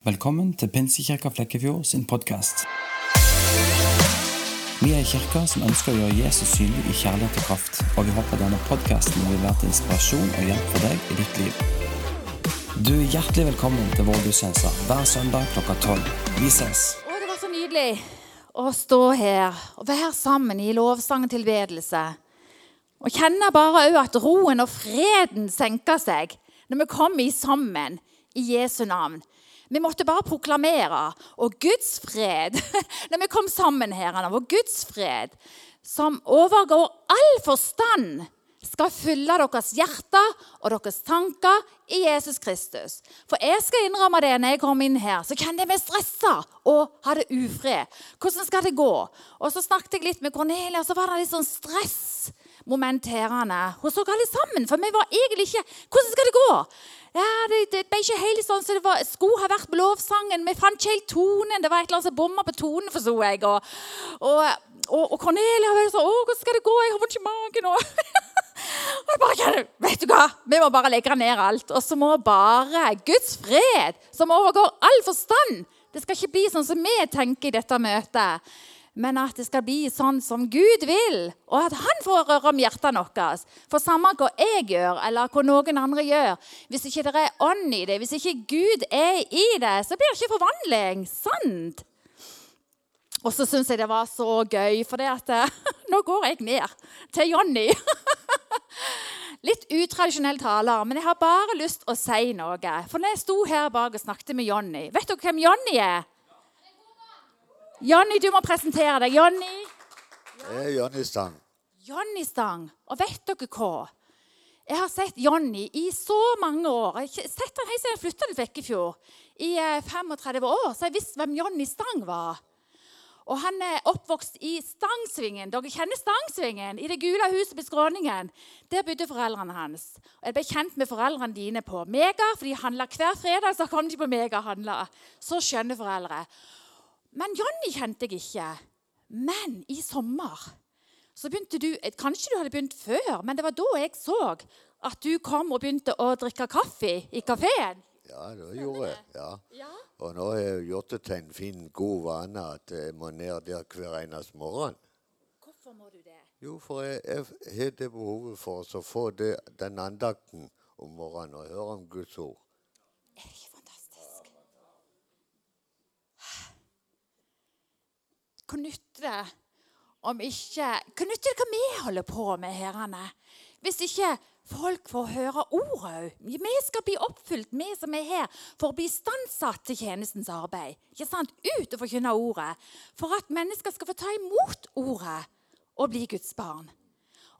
Velkommen til Pinsekirka Flekkefjord sin podkast. Vi er en kirke som ønsker å gjøre Jesus synlig i kjærlighet og kraft, og vi håper denne podkasten vil være til inspirasjon og hjelp for deg i ditt liv. Du er hjertelig velkommen til vår gudstjeneste hver søndag klokka tolv. Vi ses. Å, det var så nydelig å stå her og være sammen i lovsang og tilbedelse. Og kjenne bare òg at roen og freden senker seg når vi kommer sammen i Jesu navn. Vi måtte bare proklamere. Og Guds fred Når vi kom sammen her, og Guds fred, som overgår all forstand, skal fylle deres hjerter og deres tanker i Jesus Kristus. For jeg skal innrømme det når jeg kommer inn her, så kan jeg meg stressa og ha det ufred. Hvordan skal det gå? Og så snakket jeg litt med Cornelia, og så var det litt sånn stressmoment her. Hun så alle sammen, for vi var egentlig ikke Hvordan skal det gå? Ja, det, det, ble ikke helt sånn som det var, skulle ha vært på lovsangen. Vi fant ikke helt tonen. Det var et eller annet som bomma på tonen, forsto jeg. Og, og, og, og Cornelia var sånn 'Å, hvordan skal det gå? Jeg har vondt i magen.' Og jeg bare, vet du hva? Vi må bare legge ned alt. Og så må bare Guds fred, som overgår all forstand Det skal ikke bli sånn som vi tenker i dette møtet men at det skal bli sånn som Gud vil, og at Han får røre om hjertene våre. For samme hva jeg gjør, eller hva noen andre gjør, hvis ikke det er ånd i det, hvis ikke Gud er i det, så blir det ikke forvandling. Sant? Og så syns jeg det var så gøy, for det at nå går jeg ned til Jonny. Litt utradisjonell taler, men jeg har bare lyst til å si noe. For når jeg sto her bak og snakket med Jonny Vet dere hvem Jonny er? Jonny, du må presentere deg. Jonny? Det er Jonny Stang. Jonny Stang. Og vet dere hva? Jeg har sett Jonny i så mange år. Jeg har sett han helt siden jeg flytta til Flekkefjord. I 35 eh, år så jeg visste hvem Jonny Stang var. Og Han er oppvokst i Stangsvingen. Dere kjenner Stangsvingen? I det gule huset på Skråningen. Der bodde foreldrene hans. Og Jeg ble kjent med foreldrene dine på Mega, for de handla hver fredag. så kom de på Mega handla. Så skjønner foreldre. Men Jonny kjente jeg ikke. Men i sommer så begynte du Kanskje du hadde begynt før, men det var da jeg så at du kom og begynte å drikke kaffe i kafeen. Ja, det gjorde jeg. Ja. ja. Og nå har jeg gjort det til en fin, god vane at jeg må ned der hver eneste morgen. Hvorfor må du det? Jo, for jeg, jeg har det behovet for å få det, den andakten om morgenen og høre om Guds ord. Det om ikke Knytte hva vi holder på med, herrene? Hvis ikke folk får høre ordet òg. Vi skal bli oppfylt, vi som er her, for å bli istandsatt til tjenestens arbeid. Ikke sant? Ut og forkynne ordet. For at mennesker skal få ta imot ordet og bli Guds barn.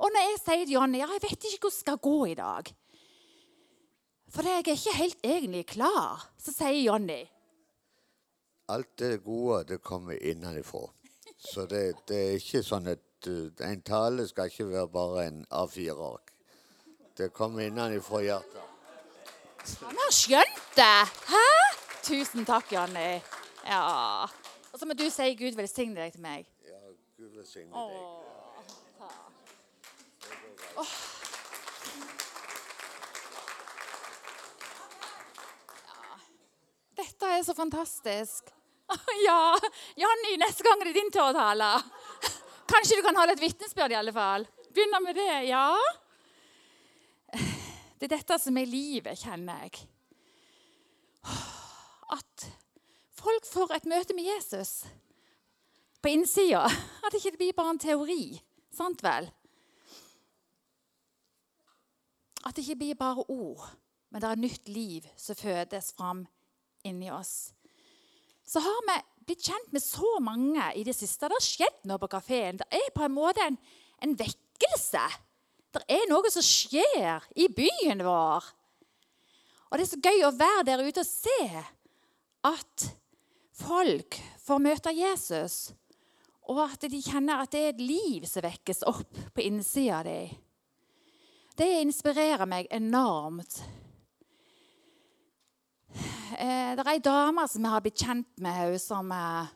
Og når jeg sier til Jonny ja, jeg vet ikke hvordan det skal gå i dag For jeg er ikke helt egentlig klar, så sier Jonny Alt det gode, det kommer innenfra. Så det, det, er ikke sånn at uh, en tale skal ikke være bare en A4-ark. Det kommer innenfra hjertet. Han har skjønt det! Hæ? Tusen takk, Janni. Ja. Og så må du si Gud velsigne deg til meg. Ja, Gud velsigne deg. Åh. Dette er så fantastisk. Ja, Janni, neste gang er det din tur å tale. Kanskje du kan holde et vitnesbyrd, i alle fall. Begynner med det, ja. Det er dette som er livet, kjenner jeg. At folk får et møte med Jesus på innsida. At det ikke blir bare en teori. Sant vel? At det ikke blir bare ord, men det er nytt liv som fødes fram inni oss så har vi blitt kjent med så mange i det siste. Det har skjedd noe på kafeen. Det er på en måte en, en vekkelse. Det er noe som skjer i byen vår. Og det er så gøy å være der ute og se at folk får møte Jesus, og at de kjenner at det er et liv som vekkes opp på innsida av dem. Det inspirerer meg enormt eh, det er ei dame som jeg har blitt kjent med, som eh,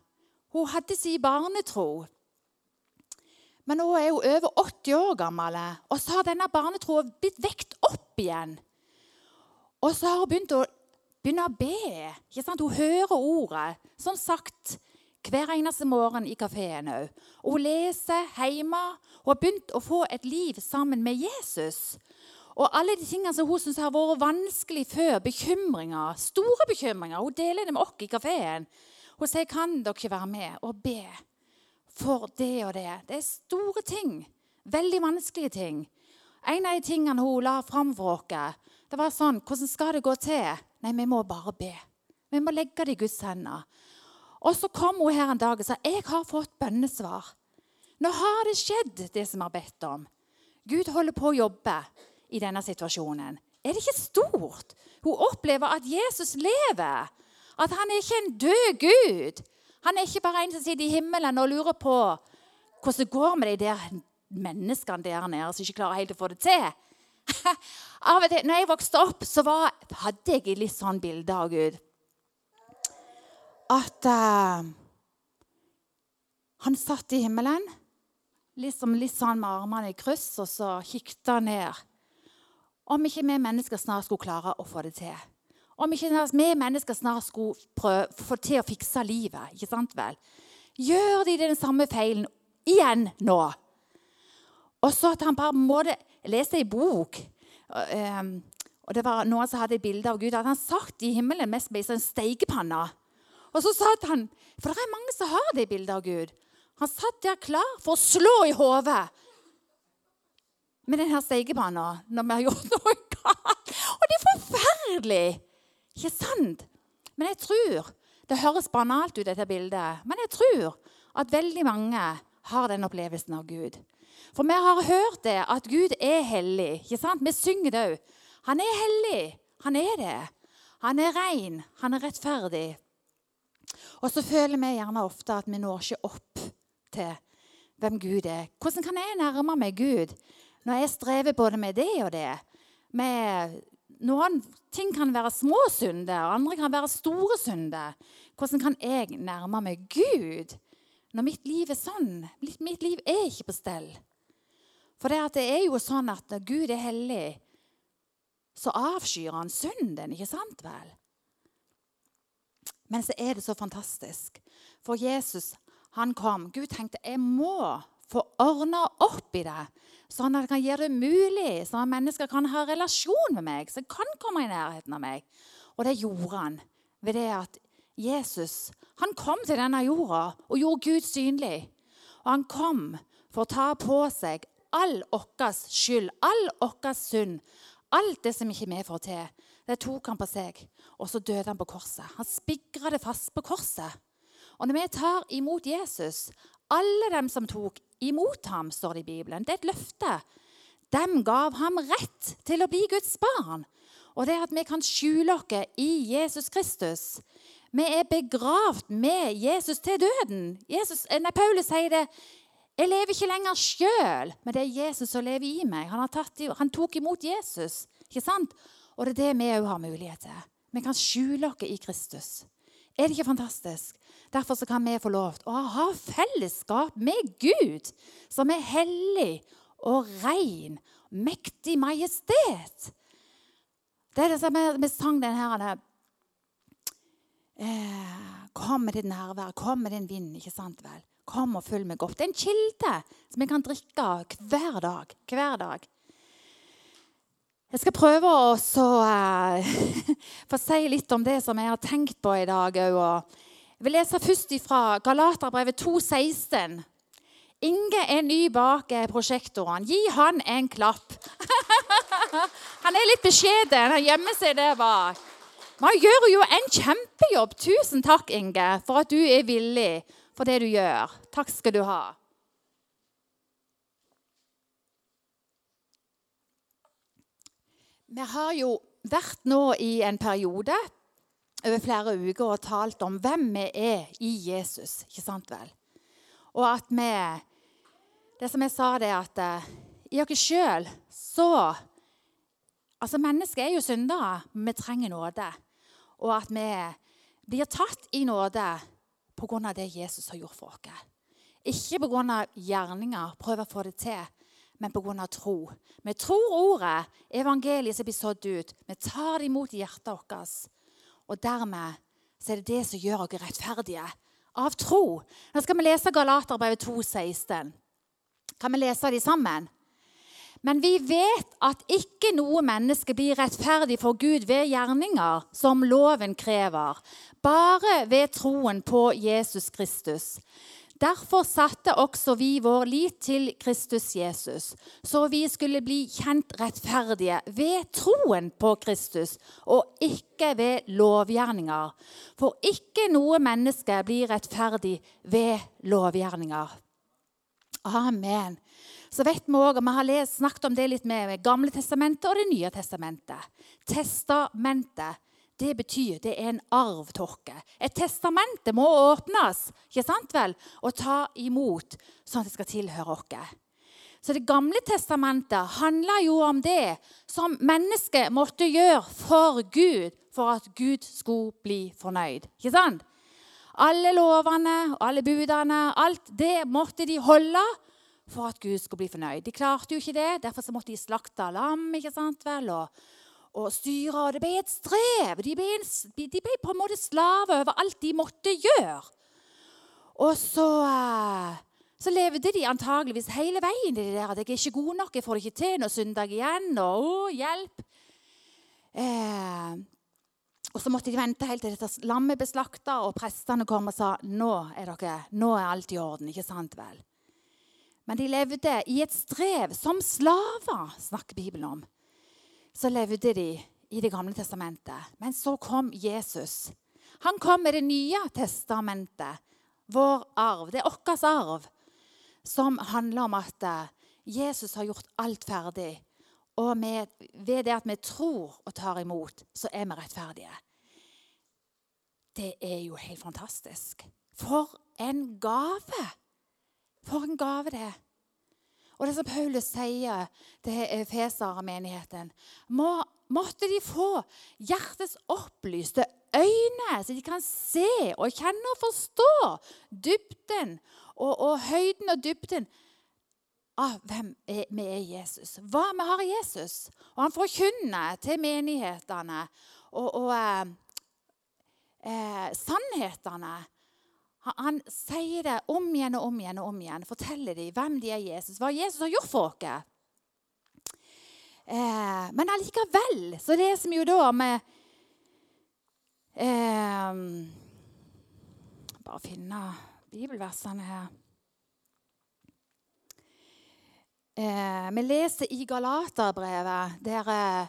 hun hadde sin barnetro. Men nå er hun over 80 år gammel, og så har denne barnetroa blitt vekt opp igjen. Og så har hun begynt å begynne å be. Ikke sant? Hun hører ordet. Som sagt hver eneste morgen i kafeen òg. Hun leser hjemme. Hun har begynt å få et liv sammen med Jesus. Og alle de tingene som hun syns har vært vanskelig før, bekymringer, store bekymringer, hun deler det med oss i kafeen. Hun sier kan dere være med og be for det og det. Det er store ting. Veldig vanskelige ting. En av de tingene hun la fram for oss, det var sånn Hvordan skal det gå til? Nei, vi må bare be. Vi må legge det i Guds hender. Og så kom hun her en dag og sa jeg har fått bønnesvar. Nå har det skjedd, det som vi har bedt om. Gud holder på å jobbe i denne situasjonen. Er det ikke stort? Hun opplever at Jesus lever. At han er ikke en død Gud. Han er ikke bare en som sitter i himmelen og lurer på hvordan det går med de der menneskene der nede som ikke klarer helt å få det til. Av og til, når jeg vokste opp, så var, hadde jeg litt sånn bilde av Gud at uh, han satt i himmelen, liksom litt sånn med armene i kryss, og så kikket han ned. Om ikke vi mennesker snart skulle klare å få det til. Om ikke vi mennesker snart skulle prøve, få til å fikse livet. ikke sant vel? Gjør de den samme feilen igjen nå? Og så at han bare måtte lese ei bok. Um, og det var Noen som hadde bilde av Gud. At han satt i himmelen mest med ei sånn steikepanne. Og så satt han For det er mange som har det bildet av Gud. Han satt der klar for å slå i hodet med denne stekepanna når vi har gjort noe galt. Og det er forferdelig! Ikke sant? Men jeg tror Det høres banalt ut, dette bildet, men jeg tror at veldig mange har den opplevelsen av Gud. For vi har hørt det, at Gud er hellig. ikke sant? Vi synger det òg. Han er hellig. Han er det. Han er ren. Han er rettferdig. Og så føler vi gjerne ofte at vi når ikke opp til hvem Gud er. Hvordan kan jeg nærme meg Gud når jeg strever både med det og det? Med noen ting kan være små synder, andre kan være store synder. Hvordan kan jeg nærme meg Gud når mitt liv er sånn? Mitt liv er ikke på stell. For det, det er jo sånn at når Gud er hellig, så avskyr han synden, ikke sant vel? Men så er det så fantastisk. For Jesus han kom. Gud tenkte jeg må få ordna opp i det, sånn at jeg kan gjøre det mulig, sånn at mennesker kan ha relasjon med meg, de kan komme i nærheten av meg. Og det gjorde han ved det at Jesus han kom til denne jorda og gjorde Gud synlig. Og han kom for å ta på seg all vår skyld, all vår synd, alt det som ikke vi får til. Det tok han på seg, og så døde han på korset. Han spigra det fast på korset. Og når vi tar imot Jesus, alle dem som tok imot ham, står det i Bibelen, det er et løfte. Dem gav ham rett til å bli Guds barn. Og det er at vi kan skjule oss i Jesus Kristus. Vi er begravd med Jesus til døden. Jesus, nei, Paulus sier det. Jeg lever ikke lenger sjøl, men det er Jesus som lever i meg. Han, tatt, han tok imot Jesus. ikke sant? Og det er det vi òg har mulighet til. Vi kan skjule oss i Kristus. Er det ikke fantastisk? Derfor kan vi få lov til å ha fellesskap med Gud, som er hellig og ren, mektig majestet. Det er det som vi sang den her eh, Kom med ditt nærvær, kom med din vind. ikke sant vel? Kom og følg meg opp. Det er en kilde som vi kan drikke hver dag. Hver dag. Jeg skal prøve å så, uh, få si litt om det som jeg har tenkt på i dag. Jeg vil lese først fra Galaterbrevet 2,16. Inge er ny bak prosjektoren. Gi han en klapp. han er litt beskjeden. Han gjemmer seg der bak. Man gjør jo en kjempejobb. Tusen takk, Inge, for at du er villig for det du gjør. Takk skal du ha. Vi har jo vært nå i en periode over flere uker og talt om hvem vi er i Jesus. Ikke sant vel? Og at vi Det som jeg sa, det er at uh, i oss sjøl så Altså, mennesker er jo syndere, vi trenger nåde. Og at vi blir tatt i nåde pga. det Jesus har gjort for oss. Ikke pga. gjerninger, prøve å få det til, men pga. tro. Vi tror ordet, evangeliet som blir sådd ut. Vi tar det imot i hjertet vårt. Og dermed så er det det som gjør oss rettferdige. Av tro. Nå skal vi lese Galaterbrevet 2,16. Kan vi lese de sammen? Men vi vet at ikke noe menneske blir rettferdig for Gud ved gjerninger som loven krever, bare ved troen på Jesus Kristus. Derfor satte også vi vår lit til Kristus Jesus, så vi skulle bli kjent rettferdige ved troen på Kristus, og ikke ved lovgjerninger. For ikke noe menneske blir rettferdig ved lovgjerninger. Amen. Så vet Vi også, og vi har snakket om det litt med Gamle testamentet og Det nye testamentet. Testamentet det betyr det er en arvtåke. Et testamente må åpnes ikke sant vel? og ta imot, sånn at det skal tilhøre oss. Så Det gamle testamentet handler jo om det som mennesket måtte gjøre for Gud for at Gud skulle bli fornøyd. Ikke sant? Alle lovene alle budene, alt det måtte de holde for at Gud skulle bli fornøyd. De klarte jo ikke det, derfor måtte de slakte lam ikke sant vel, og og styre. Og det ble et strev. De ble, de ble, på en måte slave over alt de måtte gjøre. Og så, eh, så levde de antageligvis hele veien i det der at jeg er ikke god nok, jeg får det ikke til, noe søndag igjen, og å, hjelp. Eh, og så måtte de vente helt til dette lammet ble slakta, og prestene kom og sa nå er, dere, nå er alt i orden. ikke sant vel? Men de levde i et strev som slaver, snakker Bibelen om så levde de i Det gamle testamentet. Men så kom Jesus. Han kom med Det nye testamentet, vår arv. Det er vår arv, som handler om at eh, Jesus har gjort alt ferdig. Og med, ved det at vi tror og tar imot, så er vi rettferdige. Det er jo helt fantastisk. For en gave! For en gave det er. Og det som Paulus sier til Efeser-menigheten må, Måtte de få hjertets opplyste øyne, så de kan se og kjenne og forstå dybden og, og høyden og dybden av hvem vi er Jesus. Hva vi har i Jesus. Og han forkynner til menighetene og, og eh, eh, sannhetene han, sier det om igjen og om igjen og om igjen. Forteller dem hvem de er Jesus, hva Jesus har gjort for oss. Eh, men allikevel så leser vi jo da med eh, Bare finne bibelversene her. Eh, vi leser i Galaterbrevet der eh,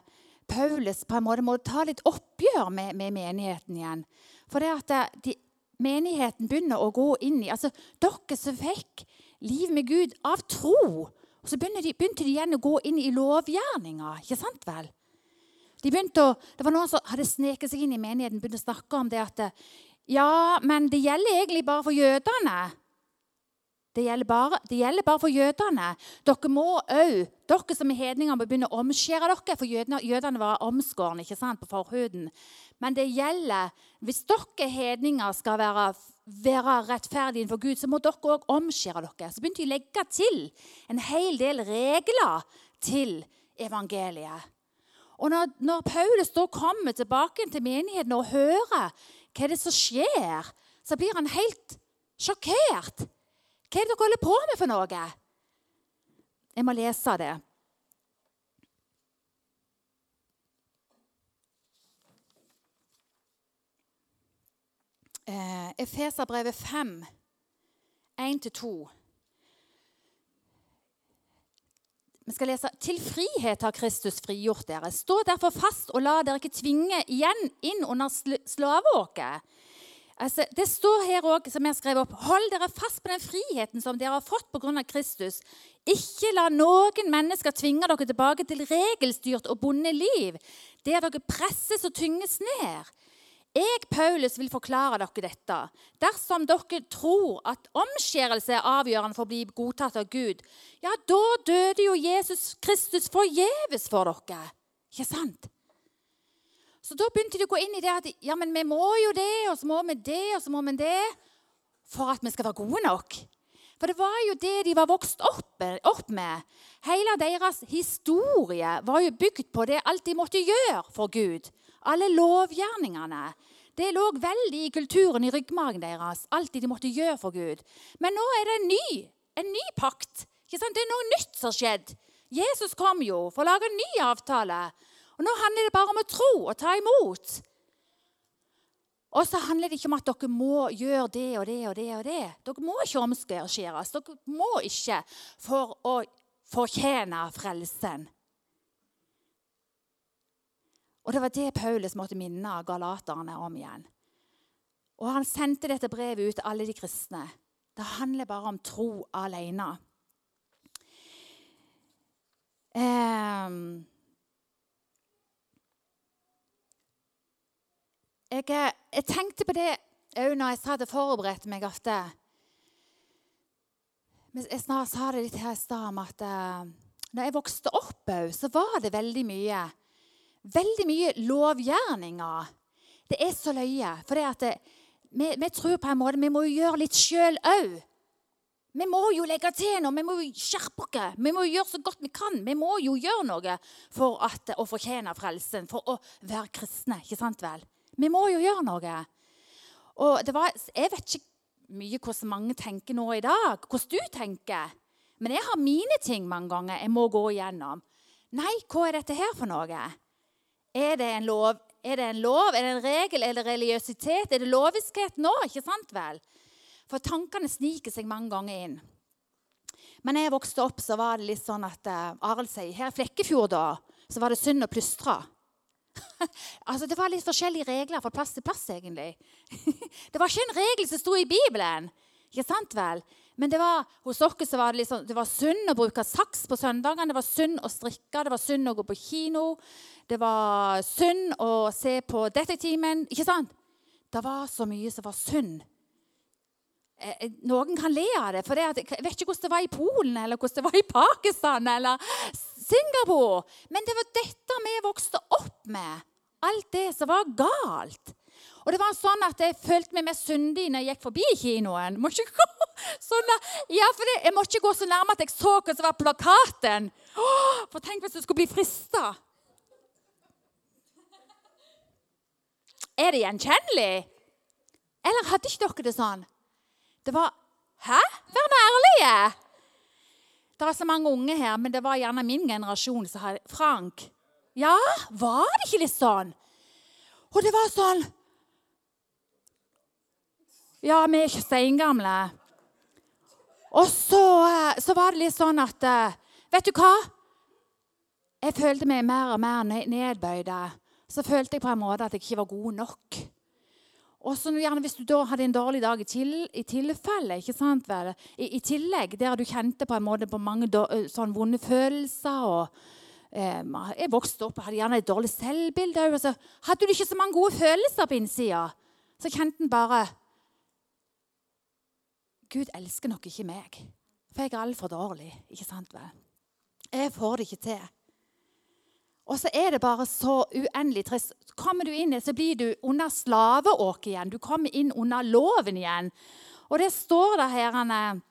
Paulus på en måte må ta litt oppgjør med, med menigheten igjen. For det at eh, de, menigheten begynner å gå inn i altså Dere som fikk liv med Gud av tro. Og så begynte de, begynte de igjen å gå inn i lovgjerninga. Ikke sant vel? De å, det var Noen som hadde sneket seg inn i menigheten begynte å snakke om det at ja, men det gjelder egentlig bare for jødene. Det gjelder, bare, det gjelder bare for jødene. Dere må òg, dere som er hedninger, må begynne å omskjære dere. For jødene, jødene var omskårne ikke sant, på forhuden. Men det gjelder Hvis dere hedninger skal være, være rettferdige for Gud, så må dere òg omskjære dere. Så begynte de å legge til en hel del regler til evangeliet. Og når, når Paulus da kommer tilbake til menigheten og hører hva det er som skjer, så blir han helt sjokkert. Hva er det dere holder på med for noe? Jeg må lese det. Eh, Efeserbrevet 5, 1-2. Vi skal lese Til frihet har Kristus frigjort dere. Stå derfor fast og la dere ikke tvinge igjen inn under slaveåket. Altså, det står her òg, som jeg skrev opp, hold dere fast på den friheten som dere har fått pga. Kristus. Ikke la noen mennesker tvinge dere tilbake til regelstyrt og bonde liv, der dere presses og tynges ned. Jeg, Paulus, vil forklare dere dette. Dersom dere tror at omskjærelse er avgjørende for å bli godtatt av Gud, ja, da døde jo Jesus Kristus forgjeves for dere. Ikke sant? Så da begynte de å gå inn i det at ja, men vi må jo det, og så må vi det, og så må vi det. For at vi skal være gode nok. For det var jo det de var vokst opp, med. Hele deres historie var jo bygd på det alt de måtte gjøre for Gud. Alle lovgjerningene. Det lå veldig i kulturen, i ryggmargen deres. Alt de måtte gjøre for Gud. Men nå er det en ny, en ny pakt. Det er noe nytt som har skjedd. Jesus kom jo for å lage en ny avtale. Og Nå handler det bare om å tro og ta imot. Og så handler det ikke om at dere må gjøre det og det og det. og det. Dere må ikke omskjæres. Dere må ikke for å fortjene frelsen. Og Det var det Paulus måtte minne galaterne om igjen. Og Han sendte dette brevet ut til alle de kristne. Det handler bare om tro alene. Um, Jeg, eh, jeg, tenkte på det òg når jeg hadde forberedt meg ofte. Jeg snart sa det litt her i stad om at uh, når jeg vokste opp òg, så var det veldig mye veldig mye lovgjerninger. Det er så løye. For det at vi, vi, tror på en måte vi må gjøre litt sjøl òg. Vi må jo legge til noe, vi må jo skjerpe oss. Vi må jo gjøre så godt vi kan. Vi må jo gjøre noe for at, å fortjene frelsen, for å være kristne. ikke sant vel? Vi må jo gjøre noe. Og var, Jeg vet ikke mye hvordan mange tenker nå i dag, hvordan du tenker. Men jeg har mine ting mange ganger jeg må gå igjennom. Nei, hva er dette her for noe? Er det en lov? Er det en lov? Er det en regel? Er det religiøsitet? Er det loviskhet nå? Ikke sant vel? For tankene sniker seg mange ganger inn. Men da jeg vokste opp, så var det litt sånn at uh, Arild sier her i Flekkefjord da, så var det synd å plystre. altså, Det var litt forskjellige regler fra plass til plass, egentlig. det var ikke en regel som sto i Bibelen. Ikke sant vel? Men det var, hos oss var det, liksom, det var synd å bruke saks på søndagene. Det var synd å strikke, det var synd å gå på kino. Det var synd å se på Detektimen. Ikke sant? Det var så mye som var synd. Eh, eh, noen kan le av det, for det, jeg vet ikke hvordan det var i Polen eller hvordan det var i Pakistan eller Singapore. Men det var dette vi vokste opp med. Alt det som var galt. Og det var sånn at Jeg følte meg mer syndig når jeg gikk forbi kinoen. Må ikke gå sånn, ja, for det, Jeg må ikke gå så nærme at jeg så hva som var plakaten. For tenk hvis du skulle bli frista. Er det gjenkjennelig? Eller hadde ikke dere det sånn? Det var Hæ? Vær nå ærlige! Det er så mange unge her, men det var gjerne min generasjon som hadde Frank. Ja, var det ikke litt sånn? Og det var sånn ja, vi er ikke steingamle. Og så, eh, så, var det litt sånn at eh, Vet du hva? Jeg følte meg mer og mer nedbøyd. Så følte jeg på en måte at jeg ikke var god nok. Og så gjerne Hvis du da hadde en dårlig dag i, til, i tilfelle, ikke sant vel? I, I, tillegg, der du kjente på en måte på mange sånn vonde følelser og eh, Jeg vokste opp og hadde gjerne et dårlig selvbilde. Og hadde du ikke så mange gode følelser på innsida. Så kjente en bare Gud elsker nok ikke meg, for jeg er altfor dårlig. ikke sant vel? Jeg får det ikke til. Og så er det bare så uendelig trist. Kommer du inn så blir du under slaveåket igjen. Du kommer inn under loven igjen. Og det står der her han er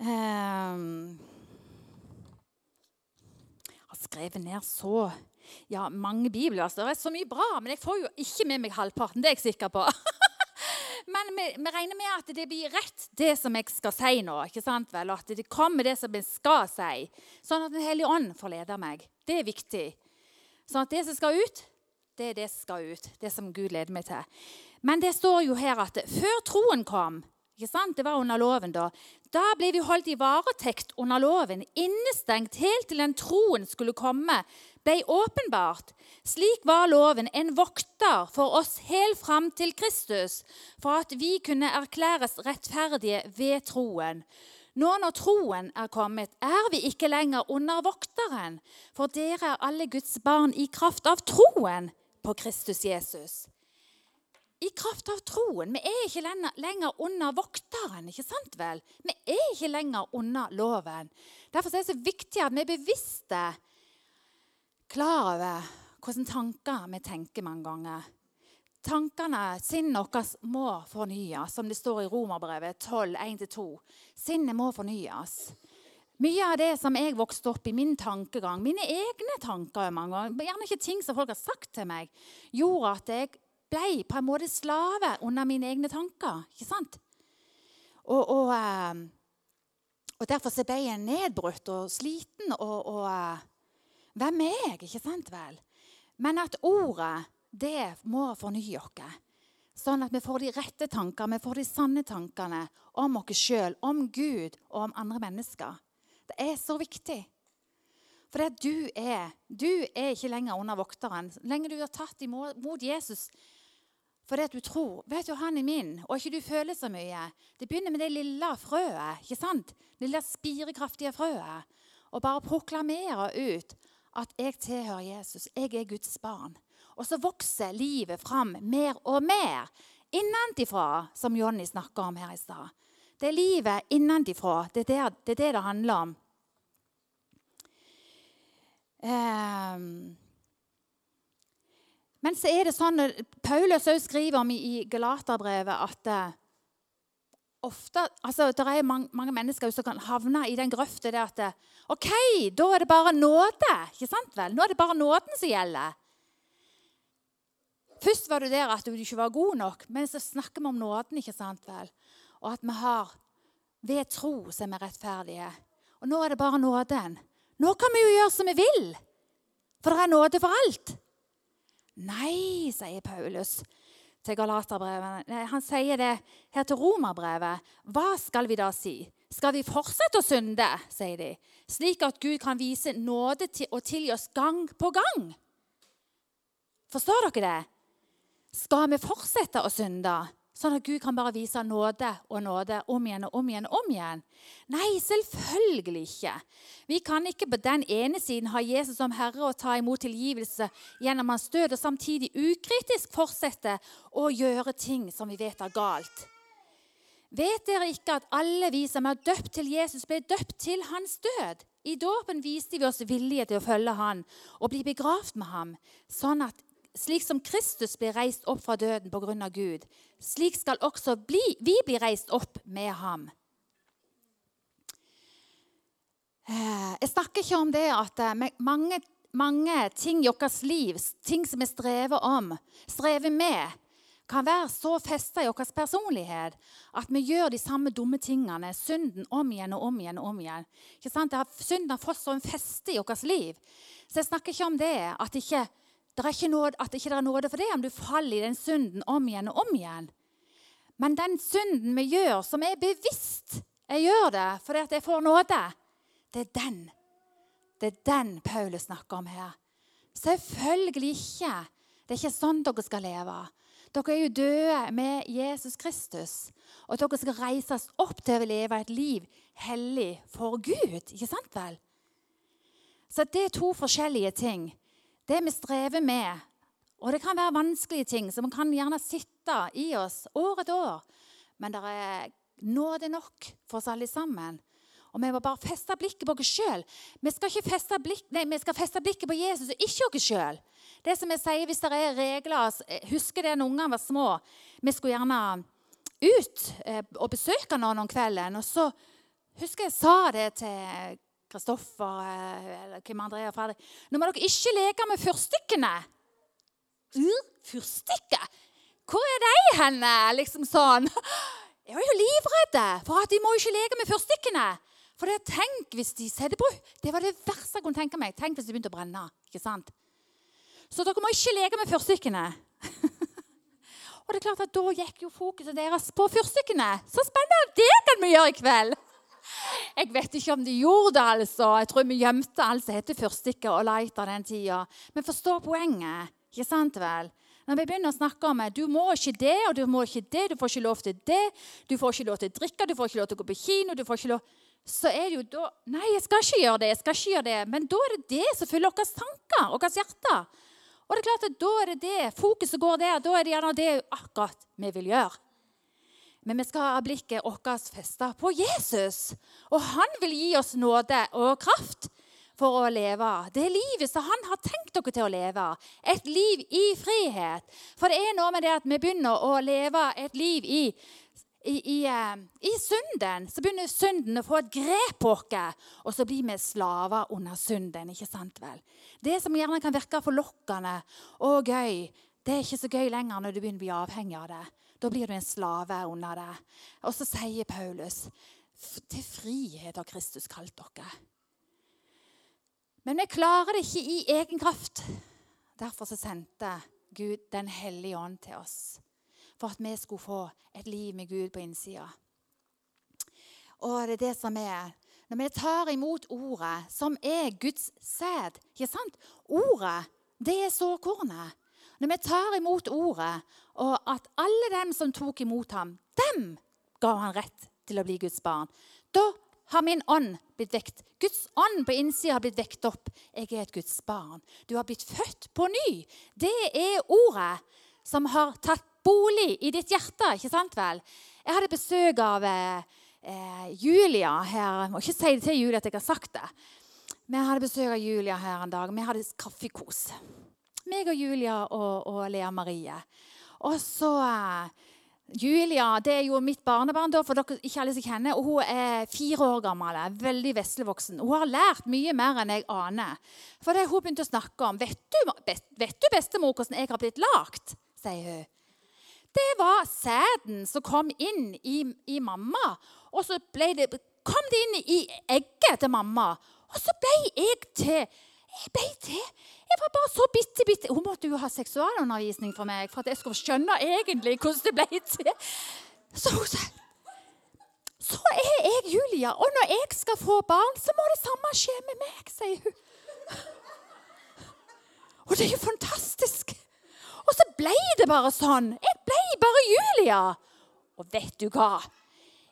um, har skrevet ned så ja, mange bibler. Det er så mye bra, men jeg får jo ikke med meg halvparten. Det er jeg sikker på. Men vi, vi, regner med at det blir rett, det som jeg skal si nå. ikke sant vel? Og at det kommer det som jeg skal si. Sånn at Den hellige ånd får lede meg. Det er viktig. Sånn at det som skal ut, det er det som skal ut. Det som Gud leder meg til. Men det står jo her at før troen kom ikke sant? Det var under loven da. Da ble vi holdt i varetekt under loven, innestengt helt til den troen skulle komme, ble åpenbart. Slik var loven en vokter for oss helt fram til Kristus, for at vi kunne erklæres rettferdige ved troen. Nå når troen er kommet, er vi ikke lenger under vokteren, for dere er alle Guds barn i kraft av troen på Kristus Jesus. I kraft av troen. Vi er ikke lenger under vokteren. ikke sant vel? Vi er ikke lenger under loven. Derfor er det så viktig at vi er bevisste klar over hvordan tanker vi tenker mange ganger. Tankene, Sinnet vårt må fornyes, som det står i Romerbrevet 12, 1-2. Sinnet må fornyes. Mye av det som jeg vokste opp i, min tankegang, mine egne tanker mange ganger, gjerne ikke ting som folk har sagt til meg, gjorde at jeg ble på en måte slave under mine egne tanker. ikke sant? Og, og, eh, og derfor så ble jeg nedbrutt og sliten. Og, og eh, hvem er jeg? Ikke sant vel? Men at ordet, det må fornye oss. Sånn at vi får de rette tankene, vi får de sanne tankene om oss sjøl, om Gud og om andre mennesker. Det er så viktig. For det du er du er ikke lenger under vokteren. Lenge du har tatt imot Jesus for det at du tror Vet du, han er min, og ikke du føler så mye. Det begynner med det lille frøet. ikke sant? Det lille spirekraftige frøet. Og bare proklamere ut at 'jeg tilhører Jesus', 'jeg er Guds barn'. Og så vokser livet fram mer og mer innenfra, som Jonny snakka om her i stad. Det er livet innenfra. Det, det, det er det det handler om. Um, men så er det sånn Paulus òg skriver om i, Galaterbrevet at uh, ofte, altså, det er mange, mange, mennesker som kan havne i den grøfta der at uh, OK, da er det bare nåde. ikke sant vel? Nå er det bare nåden som gjelder. Først var du der at du ikke var god nok, men så snakker vi om nåden. ikke sant vel? Og at vi har ved tro som er rettferdige. Og nå er det bare nåden. Nå kan vi jo gjøre som vi vil, for det er nåde for alt. Nei, sier Paulus til Galaterbrevet. Han sier det her til Romerbrevet. Hva skal vi da si? Skal vi fortsette å synde, sier de, slik at Gud kan vise nåde til og tilgi oss gang på gang? Forstår dere det? Skal vi fortsette å synde? Sånn at Gud kan bare vise nåde og nåde om igjen og om igjen og om igjen. Nei, selvfølgelig ikke. Vi kan ikke på den ene siden ha Jesus som Herre og ta imot tilgivelse gjennom hans død, og samtidig ukritisk fortsette å gjøre ting som vi vet er galt. Vet dere ikke at alle vi som er døpt til Jesus, ble døpt til hans død? I dåpen viste vi oss villige til å følge han og bli begravd med ham, sånn at slik som Kristus ble reist opp fra døden pga. Gud, slik skal også bli, vi bli reist opp med ham. Eh, jeg snakker ikke om det at eh, mange, mange ting i vårt liv, ting som vi strever om, strever med, kan være så festa i vår personlighet at vi gjør de samme dumme tingene, synden, om igjen og om igjen. og om igjen. Ikke sant? Synden har fått sånn feste i vårt liv. Så jeg snakker ikke om det at ikke det er ikke nåde, at ikke er nåde for det om du faller i den synden om igjen og om igjen. Men den synden vi gjør, som er bevisst Jeg gjør det fordi at jeg får nåde. Det er den. Det er den Paulus snakker om her. Selvfølgelig ikke. Det er ikke sånn dere skal leve. Dere er jo døde med Jesus Kristus. Og dere skal reises opp til å leve et liv hellig for Gud. Ikke sant vel? Så det er to forskjellige ting det vi strever med. Og det kan være vanskelige ting som kan gjerne sitte i oss år etter år. Men det er nåde nok for oss alle sammen. Og vi må bare feste blikket på oss sjøl. Vi, vi skal feste blikket på Jesus og ikke oss sjøl. Det som jeg sier, Hvis det er regler Husker det når ungene var små? Vi skulle gjerne ut eh, og besøke noen om kvelden. Og så husker jeg sa det til Kristoffer eh, eller Kim André og Fredrik Nå må dere ikke leke med fyrstikkene. Uh, fyrstikker? Hvor er de henne? Liksom sånn. Jeg var jo livredd for at de må ikke leke med fyrstikkene. For det, tenk hvis de setter på Det var det verste jeg kunne tenke meg. Tenk hvis de begynte å brenne. ikke sant? Så dere må ikke leke med fyrstikkene. og det er klart at Da gikk jo fokuset deres på fyrstikkene. Så spennende! Det kan vi gjøre i kveld! Jeg vet ikke om de gjorde det, altså. Jeg tror vi gjemte alt som heter fyrstikker og lighter den tida. Men forstå poenget. Ikke sant vel? Når vi begynner å snakke om det, du må ikke det, og du må ikke det, du får ikke lov til det, du får ikke lov til å drikke, du får ikke lov til å gå på kino du får ikke lov... Så er det jo da Nei, jeg skal ikke gjøre det. jeg skal ikke gjøre det. Men da er det det som fyller våre tanker, vårt hjerte. Og det er klart at da er det det. Fokuset går der. Da er det gjerne det akkurat vi vil gjøre. Men vi skal ha blikket vårt festa på Jesus. Og han vil gi oss nåde og kraft for å leve det livet som han har tenkt dere til å leve. Et liv i frihet. For det er noe med det at vi begynner å leve et liv i i, i, eh, i, synden så begynner synden å få et grep på oss, og så blir vi slaver under synden. ikke sant vel? Det som gjerne kan virke forlokkende og gøy, det er ikke så gøy lenger når du begynner å bli avhengig av det. Da blir du en slave under det. Og så sier Paulus til frihet har Kristus kalt dere. Men vi klarer det ikke i egen kraft. Derfor sendte Gud Den hellige ånd til oss. For at vi skulle få et liv med Gud på innsida. Og det er det som er Når vi tar imot ordet, som er Guds sæd ikke sant? Ordet, det er såkornet. Når vi tar imot ordet, og at alle dem som tok imot ham, dem ga han rett til å bli Guds barn. Da har min ånd blitt vekt. Guds ånd på innsida har blitt vekt opp. Jeg er et Guds barn. Du har blitt født på ny. Det er ordet som har tatt bolig i ditt hjerte. ikke sant vel? Jeg hadde besøk av eh, Julia her. Jeg må ikke si det til Julia at jeg har sagt det. Jeg hadde besøk av Julia her en dag. Vi hadde kaffekos. Meg og Julia og, og Lea Marie. Og så eh, Julia det er jo mitt barnebarn, da, for dere ikke alle som kjenner. og Hun er fire år gammel, veldig veslevoksen. Hun har lært mye mer enn jeg aner. For det hun begynte å snakke om Vet du, vet du bestemor, hvordan jeg har blitt lagd? sier hun. Det var sæden som kom inn i, i mamma. Og så det, kom det inn i egget til mamma. Og så ble jeg til jeg ble til. Jeg var bare så bitte, bitte Hun måtte jo ha seksualundervisning for meg for at jeg skulle skjønne egentlig hvordan det ble til. Så hun sa Så er jeg Julia, og når jeg skal få barn, så må det samme skje med meg, sier hun. Og det er jo fantastisk. Og så ble det bare sånn. Jeg ble bare Julia. Og vet du hva?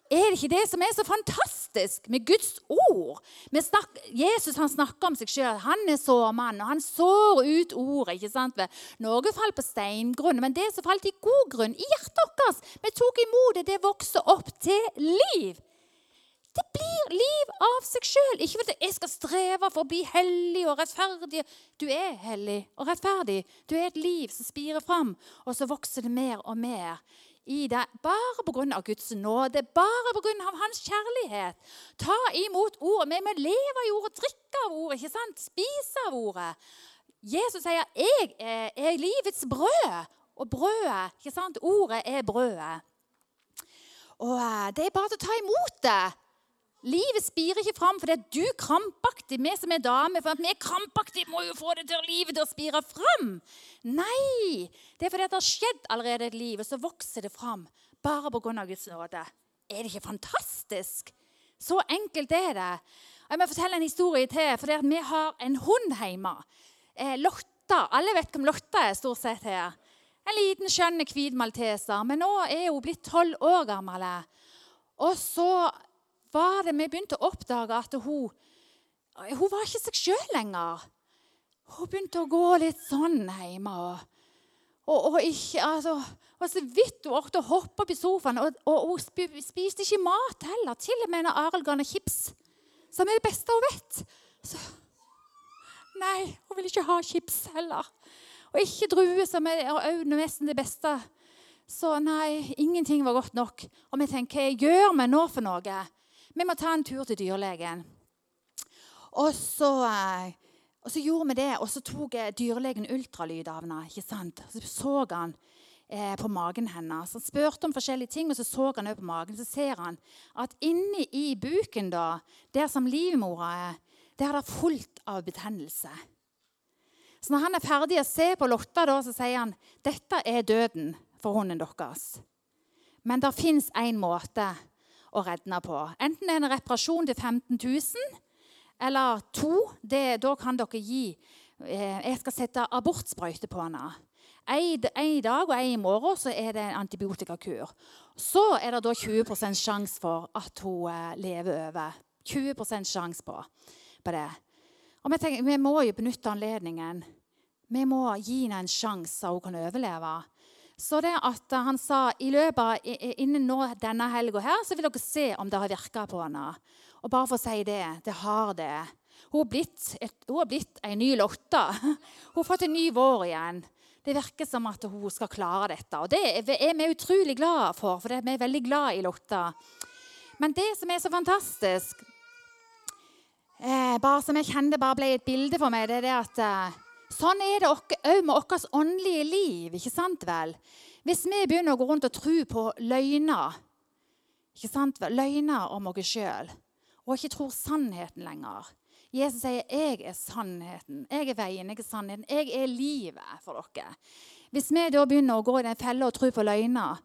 Er det ikke det som er så fantastisk med Guds ord? Snakker, Jesus han snakker om seg sjøl. Han er sårmann, og han sår ut ordet. ikke sant? Noe falt på steingrunn, men det som falt i god grunn, i hjertet vårt Vi tok imot det, det vokser opp til liv. Det blir liv av seg sjøl. Ikke fordi jeg skal streve for å bli hellig og rettferdig. Du er hellig og rettferdig. Du er et liv som spirer fram, og så vokser det mer og mer i deg bare pga. Guds nåde, bare pga. Hans kjærlighet. Ta imot ordet. Vi må leve i ordet, drikke av ordet, ikke sant? spise av ordet. Jesus sier 'Jeg er livets brød'. Og brødet, ikke sant? Ordet er brødet. Og eh, Det er bare å ta imot det. Livet spirer ikke fram fordi du krampaktig. Vi som er damer, for at vi er krampaktige, må jo få det til livet til å spire fram. Nei! Det er fordi det har skjedd allerede et liv, og så vokser det fram. Bare på grunn av Guds nåde. Er det ikke fantastisk? Så enkelt er det. Jeg må fortelle en historie til. for Vi har en hund hjemme. Eh, Lotta. Alle vet hvem Lotta er stort sett her. En liten, skjønn hvit malteser. Men nå er hun blitt tolv år gammel. Og så var det vi begynte å oppdage at hun, hun var ikke seg sjøl lenger. Hun begynte å gå litt sånn hjemme. Og, og, ikke, altså, og så vidt hun orket å hoppe opp i sofaen. Og, og hun spiste ikke mat heller. Til og med når Arild ga chips, som er det beste hun vet. Så, nei, hun vil ikke ha chips heller. Og ikke druer, som er nesten det beste. Så nei, ingenting var godt nok. Og vi tenker, hva gjør vi nå for noe? Vi må ta en tur til dyrlegen. Og så, eh, og så gjorde vi det, og så tok dyrlegen ultralyd av henne. ikke sant? Så så han eh, på magen hennes. Han spurte om forskjellige ting, og så så han også på magen. Så ser han at inni i buken, da, der som livmora er, der er det fullt av betennelse. Så når han er ferdig å se på Lotta, da, så sier han dette er døden for hunden deres. Men det fins én måte å redde på. Enten en reparasjon til 15 000, eller to. Det, da kan dere gi eh, Jeg skal sette abortsprøyte på henne. En, en dag og en i morgen så er det en antibiotikakur. Så er det da 20 sjanse for at hun eh, lever over. 20 sjanse på, på, det. Og vi, tenker, vi må jo benytte anledningen. Vi må gi henne en sjanse så hun kan overleve. Så det at han sa i løpet innen nå denne helga her, så vil dere se om det har virka på henne. Og bare for å si det det har det. Hun har blitt, et, hun har blitt en ny Lotta. Hun har fått en ny vår igjen. Det virker som at hun skal klare dette. Og det er vi utrolig glad for, for vi er veldig glad i Lotta. Men det som er så fantastisk, eh, bare som jeg kjenner bare ble et bilde for meg, det er det at eh, sånn er det òg med vårt åndelige liv. ikke sant vel? Hvis vi begynner å gå rundt og tro på løgner, ikke sant vel? løgner om oss sjøl, og ikke tror sannheten lenger Jesus sier 'Jeg er sannheten'. 'Jeg er veien, jeg er sannheten'. 'Jeg er livet for dere'. Hvis vi da begynner å gå i den fella og tro på løgner,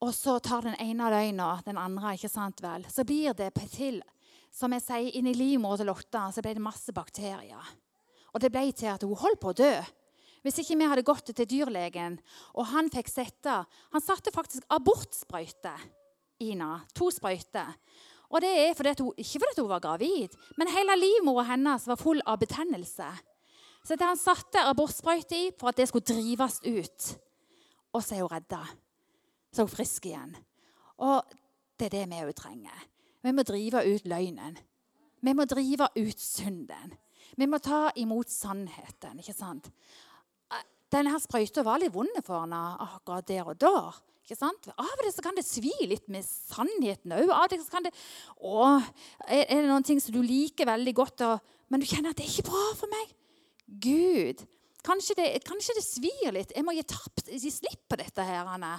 og så tar den ene løgna den andre, ikke sant vel, så blir det til Som jeg sier, inni livmora til Lotta så blir det masse bakterier. Og det ble til at hun holdt på å dø. Hvis ikke vi hadde gått til dyrlegen, og han fikk sette Han satte faktisk abortsprøyte. Ina. To sprøyter. Og det er fordi hun, ikke fordi hun var gravid, men hele livmora hennes var full av betennelse. Så det han satte abortsprøyte i for at det skulle drives ut. Og så er hun redda. Så er hun frisk igjen. Og det er det vi òg trenger. Vi må drive ut løgnen. Vi må drive ut synden. Vi må ta imot sannheten. ikke sant? Denne sprøyta var litt vond for henne akkurat der og da. Ikke sant? Av og til kan det svi litt med sannheten òg. Av og til kan det Å, er det noen ting som du liker veldig godt, og, men du kjenner at det er ikke bra for meg? Gud, kanskje det, kanskje det svir litt. Jeg må gi, tapt, gi slipp på dette. her, Anne.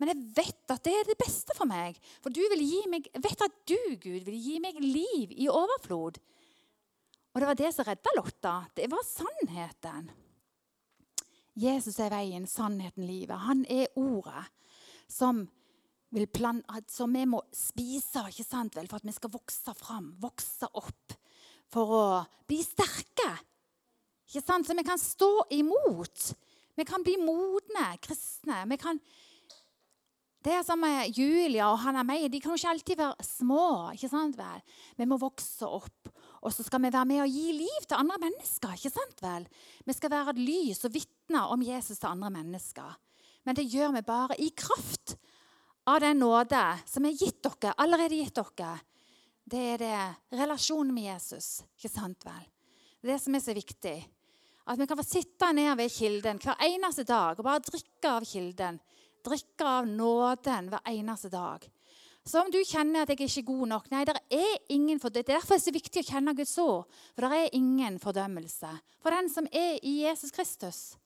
Men jeg vet at det er det beste for meg. For du vil gi meg, jeg vet at du, Gud, vil gi meg liv i overflod. Og det var det som redda Lotta. Det var sannheten. Jesus er veien, sannheten, livet. Han er ordet som, plan, som vi må spise ikke sant vel, for at vi skal vokse fram, vokse opp. For å bli sterke. Ikke sant? Så vi kan stå imot. Vi kan bli modne kristne. Vi kan det er Julia og Hanna May. De kan jo ikke alltid være små. ikke sant vel? Vi må vokse opp. Og så skal vi være med og gi liv til andre mennesker. ikke sant vel? Vi skal være et lys og vitne om Jesus til andre mennesker. Men det gjør vi bare i kraft av den nåde som er gitt dere, allerede gitt dere. Det er det relasjonen med Jesus. Ikke sant vel? Det er det som er så viktig. At vi kan få sitte ned ved kilden hver eneste dag og bare drikke av kilden. Drikke av nåden hver eneste dag. Så om du kjenner at jeg ikke er god nok Nei, det er ingen det. Derfor er det så viktig å kjenne Guds ord. For det er ingen fordømmelse for den som er i Jesus Kristus.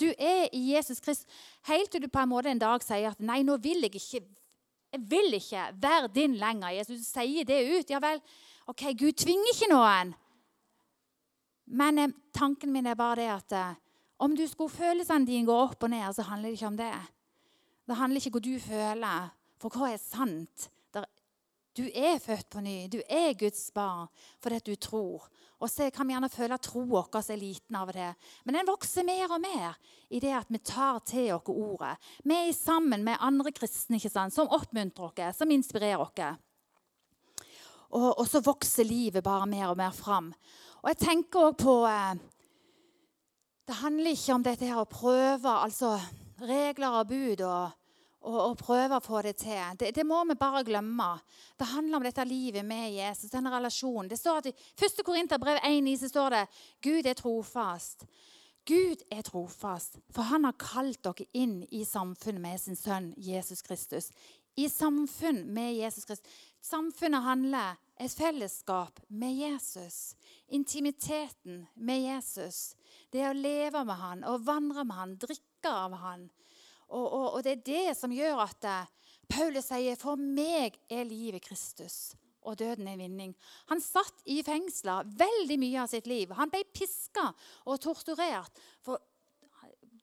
Du er i Jesus Kristus. Helt til du på en måte en dag sier at 'nei, nå vil jeg ikke jeg vil ikke være din lenger'. Jesus sier det ut. Ja vel, OK, Gud tvinger ikke noen. Men eh, tanken min er bare det at eh, om du skulle følelsene dine gå opp og ned, så handler det ikke om det. Det handler ikke om hva du føler, for hva er sant? Du er født på ny. Du er Guds barn fordi du tror. Og så kan vi gjerne føle at troen vår er liten av det. Men den vokser mer og mer i det at vi tar til oss ordet. Vi er sammen med andre kristne sant? som oppmuntrer oss, som inspirerer oss. Og, og, så vokser livet bare mer og mer fram. Og jeg tenker òg på eh, Det handler ikke om dette her å prøve altså regler og bud og og, og, prøve å få det til. Det, det, må vi bare glemme. Det handler om dette livet med Jesus, denne relasjonen. Det står at I 1. Korinterbrev 1 så står det Gud er trofast. Gud er trofast, for han har kalt dere inn i samfunnet med sin sønn Jesus Kristus. I samfunn med Jesus Kristus. Samfunnet handler et fellesskap med Jesus. Intimiteten med Jesus. Det å leve med han og vandre med han, drikke av han. Og, og, og, det er det som gjør at uh, Paulus sier, 'For meg er livet Kristus, og døden er vinning'. Han satt i fengsler veldig mye av sitt liv. Han ble piska og torturert. For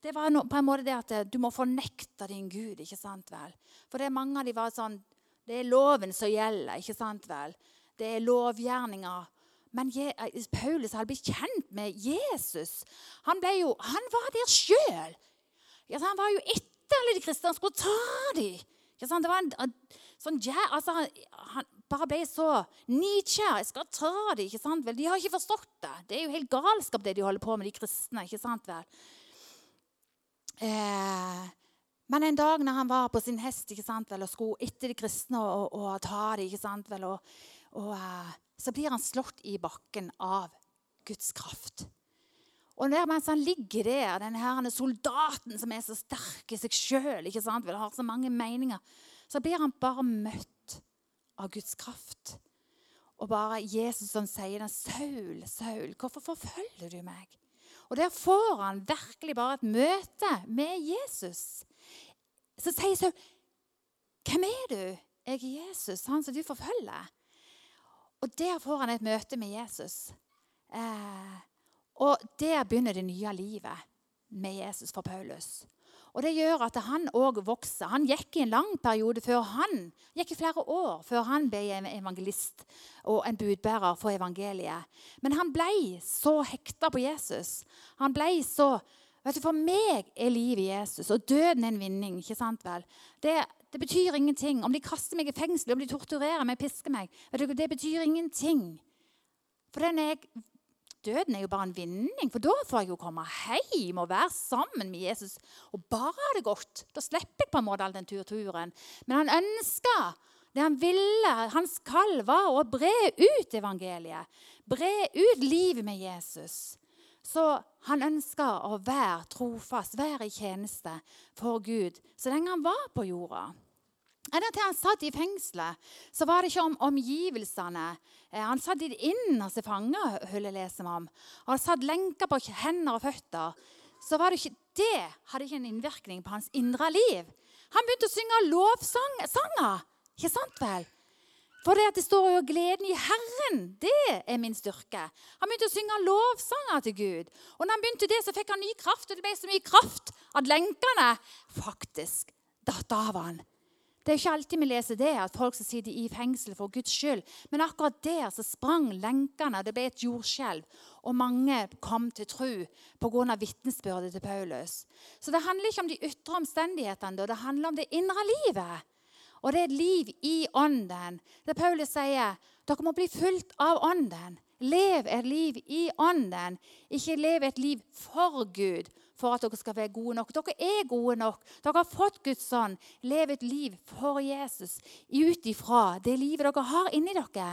det var på en måte det at uh, du må fornekte din Gud. ikke sant vel? For det er mange av de var sånn Det er loven som gjelder. ikke sant vel? Det er lovgjerninger. Men eh, Paulus hadde blitt kjent med Jesus. Han, jo, han var der sjøl. Han var jo etter alle de kristne. Han skulle ta dem. Det var en, sånn, altså, han bare ble så nidkjær. Jeg skal ta dem. ikke sant vel? De har ikke forstått det. Det er jo helt galskap, det de holder på med, de kristne. ikke sant vel? Eh, men en dag når han var på sin hest ikke sant vel, og skulle etter de kristne og, og, og ta dem, ikke sant vel, og, og, eh, så blir han slått i bakken av Guds kraft. Og der mens han ligger der, den her soldaten som er så sterk i seg sjøl, har så mange meninger, så blir han bare møtt av Guds kraft. Og bare Jesus som sier den, 'Saul, Saul, hvorfor forfølger du meg?' Og der får han virkelig bare et møte med Jesus. Så sier Saul, 'Hvem er du?' 'Jeg er Jesus, han som du forfølger.' Og der får han et møte med Jesus. Eh, og der begynner det nye livet med Jesus for Paulus. Og Det gjør at han òg vokser. Han gikk i en lang periode før han gikk i flere år før han ble en evangelist og en budbærer for evangeliet. Men han ble så hekta på Jesus. Han ble så vet du, For meg er livet Jesus, og døden er en vinning. ikke sant vel? Det, det betyr ingenting. Om de kaster meg i fengsel, om de torturerer meg, pisker meg, vet du, det betyr ingenting. For den er jeg døden er jo bare en vinning, for da får jeg jo komme hjem og være sammen med Jesus og bare ha det godt. Da slipper jeg på en måte all den turturen. Men han ønska det han ville, hans kall, var å bre ut evangeliet. Bre ut livet med Jesus. Så han ønska å være trofast, være i tjeneste for Gud så lenge han var på jorda. Enda til han satt i fengselet, så var det ikke om omgivelsene. Eh, han satt i det innerste fangehullet, leser vi om. Og han satt lenker på hender og føtter. Så var det ikke det hadde ikke en innvirkning på hans indre liv. Han begynte å synge lovsanger. Ikke sant vel? For det, at det står jo 'gleden i Herren'. Det er min styrke. Han begynte å synge lovsanger til Gud. Og når han begynte det, så fikk han ny kraft. Og det ble så mye kraft at lenkene faktisk datt av han. Det er ikke alltid vi leser det, at folk som sitter i fengsel for Guds skyld. Men akkurat der så sprang lenkene, det ble et jordskjelv. Og mange kom til tro pga. vitnesbyrdet til Paulus. Så det handler ikke om de ytre omstendighetene, det handler om det indre livet. Og det er et liv i ånden. Det Paulus sier, dere må bli fulgt av ånden. Lev et liv i ånden. Ikke lev et liv for Gud for at dere skal være gode nok. Dere er gode nok. Dere har fått Guds ånd. Lev et liv for Jesus ut ifra det livet dere har inni dere.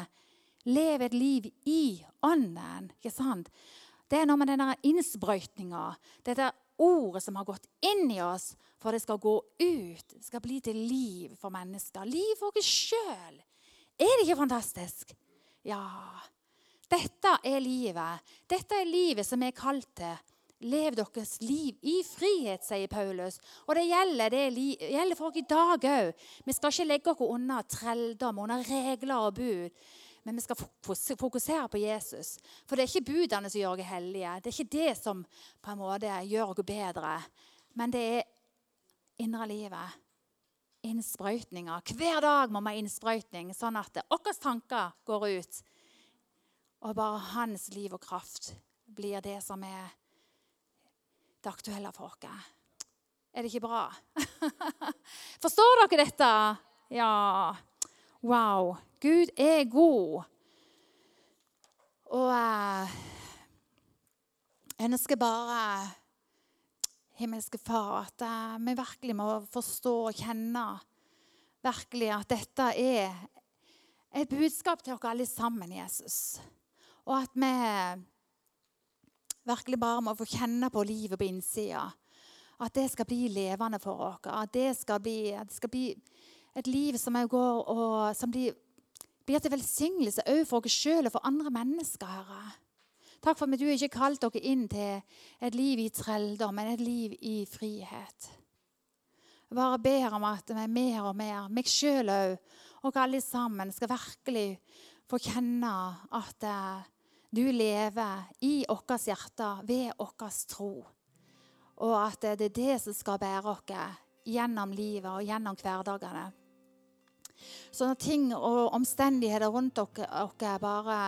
Lev et liv i ånden. ikke sant? Det er noe med denne innsprøytninga, dette ordet som har gått inn i oss, for det skal gå ut. Det skal bli til liv for mennesker. Liv for oss sjøl. Er det ikke fantastisk? Ja. Dette er livet. Dette er livet som er kalt til Lev deres liv i frihet, sier Paulus. Og det gjelder, det gjelder for oss i dag òg. Vi skal ikke legge oss under trelldom, under regler og bud. Men vi skal fokusere på Jesus. For det er ikke budene som gjør oss hellige. Det er ikke det som på en måte gjør oss bedre. Men det er indre livet. Innsprøytninger. Hver dag må vi ha innsprøytning, sånn at våre tanker går ut. Og bare hans liv og kraft blir det som er det aktuelle for oss. Er det ikke bra? Forstår dere dette? Ja. Wow. Gud er god. Og eh, jeg ønsker bare, himmelske Far, at eh, vi virkelig må forstå og kjenne virkelig at dette er et budskap til dere alle sammen, Jesus. Og at vi virkelig bare må få kjenne på livet på innsida. At det skal bli levende for oss. At det skal bli, det skal bli et liv som går og som blir, blir til velsignelse òg for oss sjøl og for andre mennesker. Herre. Takk for at du ikke kalt dere inn til et liv i trelldom, men et liv i frihet. Jeg bare ber om at vi mer og mer, meg sjøl òg, og alle sammen, skal virkelig få kjenne at eh, du lever i vårt hjerte ved vår tro. Og at det er det som skal bære oss gjennom livet og gjennom hverdagene. Så når ting og omstendigheter rundt oss bare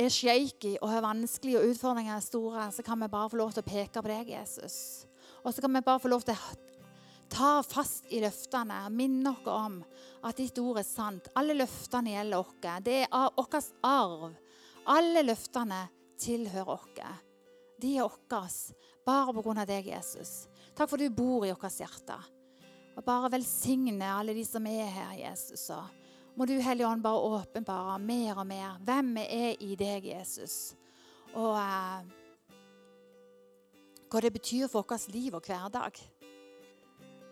er shaky og er vanskelig og utfordringene er store, så kan vi bare få lov til å peke på deg, Jesus. Og så kan vi bare få lov til å ta fast i løftene og minne oss om at ditt ord er sant. Alle løftene gjelder oss. Det er vår arv. Alle løftene tilhører oss. De er våre bare pga. deg, Jesus. Takk for at du bor i vårt hjerte. Og bare velsigne alle de som er her, Jesus. Og må du, Hellige Ånd, bare åpenbare mer og mer hvem vi er i deg, Jesus. Og eh, hva det betyr for vårt liv og hverdag.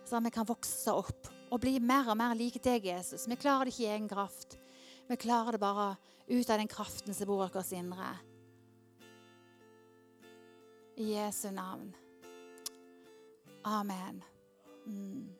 Så vi kan vokse opp og bli mer og mer lik deg, Jesus. Vi klarer det ikke i egen kraft. Vi klarer det bare ut av den kraften som bor i vårt indre. I Jesu navn. Amen. Mm.